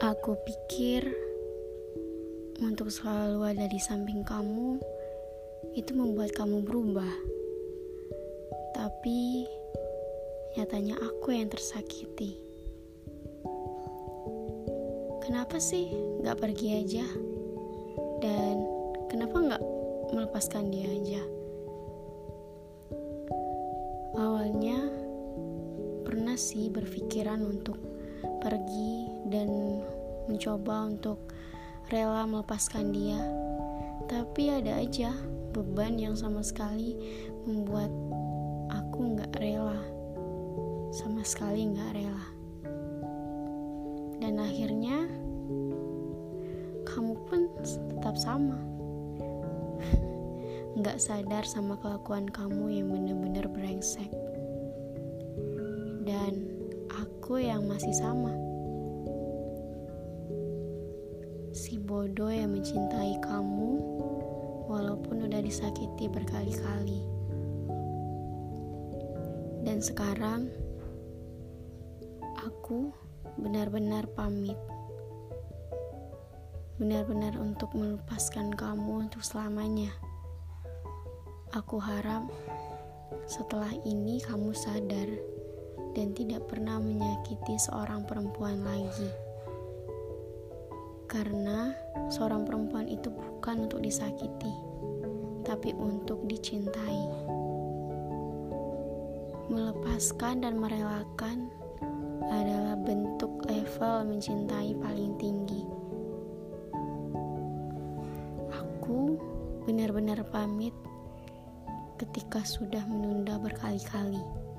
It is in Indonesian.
Aku pikir untuk selalu ada di samping kamu itu membuat kamu berubah. Tapi nyatanya aku yang tersakiti. Kenapa sih gak pergi aja? Dan kenapa gak melepaskan dia aja? Awalnya pernah sih berpikiran untuk pergi dan mencoba untuk rela melepaskan dia. Tapi ada aja beban yang sama sekali membuat aku nggak rela. Sama sekali nggak rela. Dan akhirnya kamu pun tetap sama. nggak sadar sama kelakuan kamu yang bener-bener brengsek. Dan aku yang masih sama. Si bodoh yang mencintai kamu walaupun udah disakiti berkali-kali. Dan sekarang aku benar-benar pamit. Benar-benar untuk melepaskan kamu untuk selamanya. Aku harap setelah ini kamu sadar dan tidak pernah menyakiti seorang perempuan lagi. Karena seorang perempuan itu bukan untuk disakiti, tapi untuk dicintai. Melepaskan dan merelakan adalah bentuk level mencintai paling tinggi. Aku benar-benar pamit ketika sudah menunda berkali-kali.